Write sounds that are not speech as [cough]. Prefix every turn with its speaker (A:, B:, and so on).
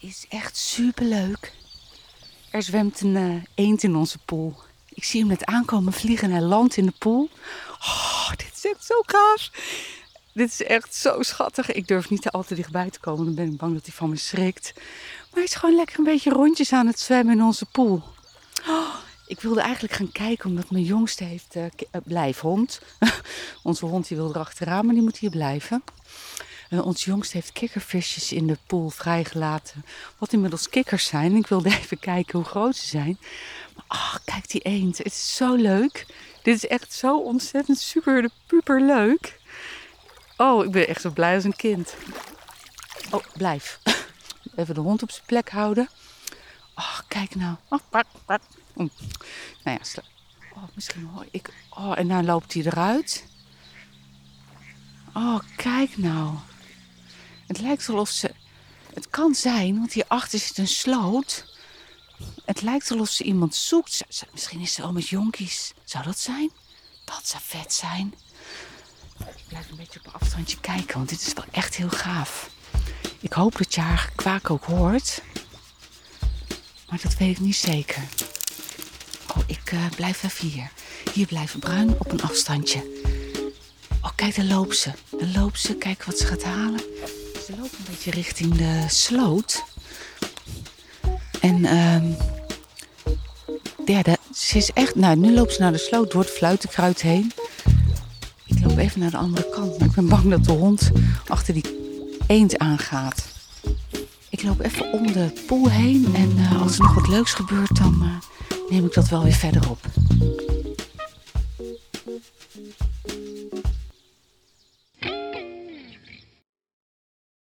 A: is echt superleuk. Er zwemt een uh, eend in onze pool. Ik zie hem net aankomen vliegen en hij landt in de pool. Oh, dit is echt zo gaaf. Dit is echt zo schattig. Ik durf niet te dichtbij te komen. Dan ben ik bang dat hij van me schrikt. Maar hij is gewoon lekker een beetje rondjes aan het zwemmen in onze pool. Oh, ik wilde eigenlijk gaan kijken omdat mijn jongste heeft uh, blijfhond. [laughs] Onze hond die wil erachteraan, maar die moet hier blijven. Uh, ons jongste heeft kikkervisjes in de pool vrijgelaten. Wat inmiddels kikkers zijn. Ik wilde [laughs] even kijken hoe groot ze zijn. Maar oh, kijk die eend. Het is zo leuk. Dit is echt zo ontzettend super leuk. Oh, ik ben echt zo blij als een kind. Oh, blijf. [laughs] Even de hond op zijn plek houden. Oh, kijk nou. Oh. Nou ja, oh, misschien hoor ik. Oh, en nou loopt hij eruit. Oh, kijk nou. Het lijkt alsof ze. Het kan zijn, want hierachter zit een sloot. Het lijkt alsof ze iemand zoekt. Misschien is ze al met jonkies. Zou dat zijn? Dat zou vet zijn. Ik blijf een beetje op een afstandje kijken, want dit is wel echt heel gaaf. Ik hoop dat je haar kwaak ook hoort. Maar dat weet ik niet zeker. Oh, ik uh, blijf even hier. Hier blijven bruin op een afstandje. Oh, kijk, daar loopt ze. Daar loopt ze. Kijk wat ze gaat halen. Ze loopt een beetje richting de sloot. En ehm ja, de, ze is echt... Nou, nu loopt ze naar de sloot door het fluitenkruid heen. Ik loop even naar de andere kant. Maar ik ben bang dat de hond achter die eend aangaat. Ik loop even om de poel heen. En uh, als er nog wat leuks gebeurt, dan... Uh, neem ik dat wel weer verder op.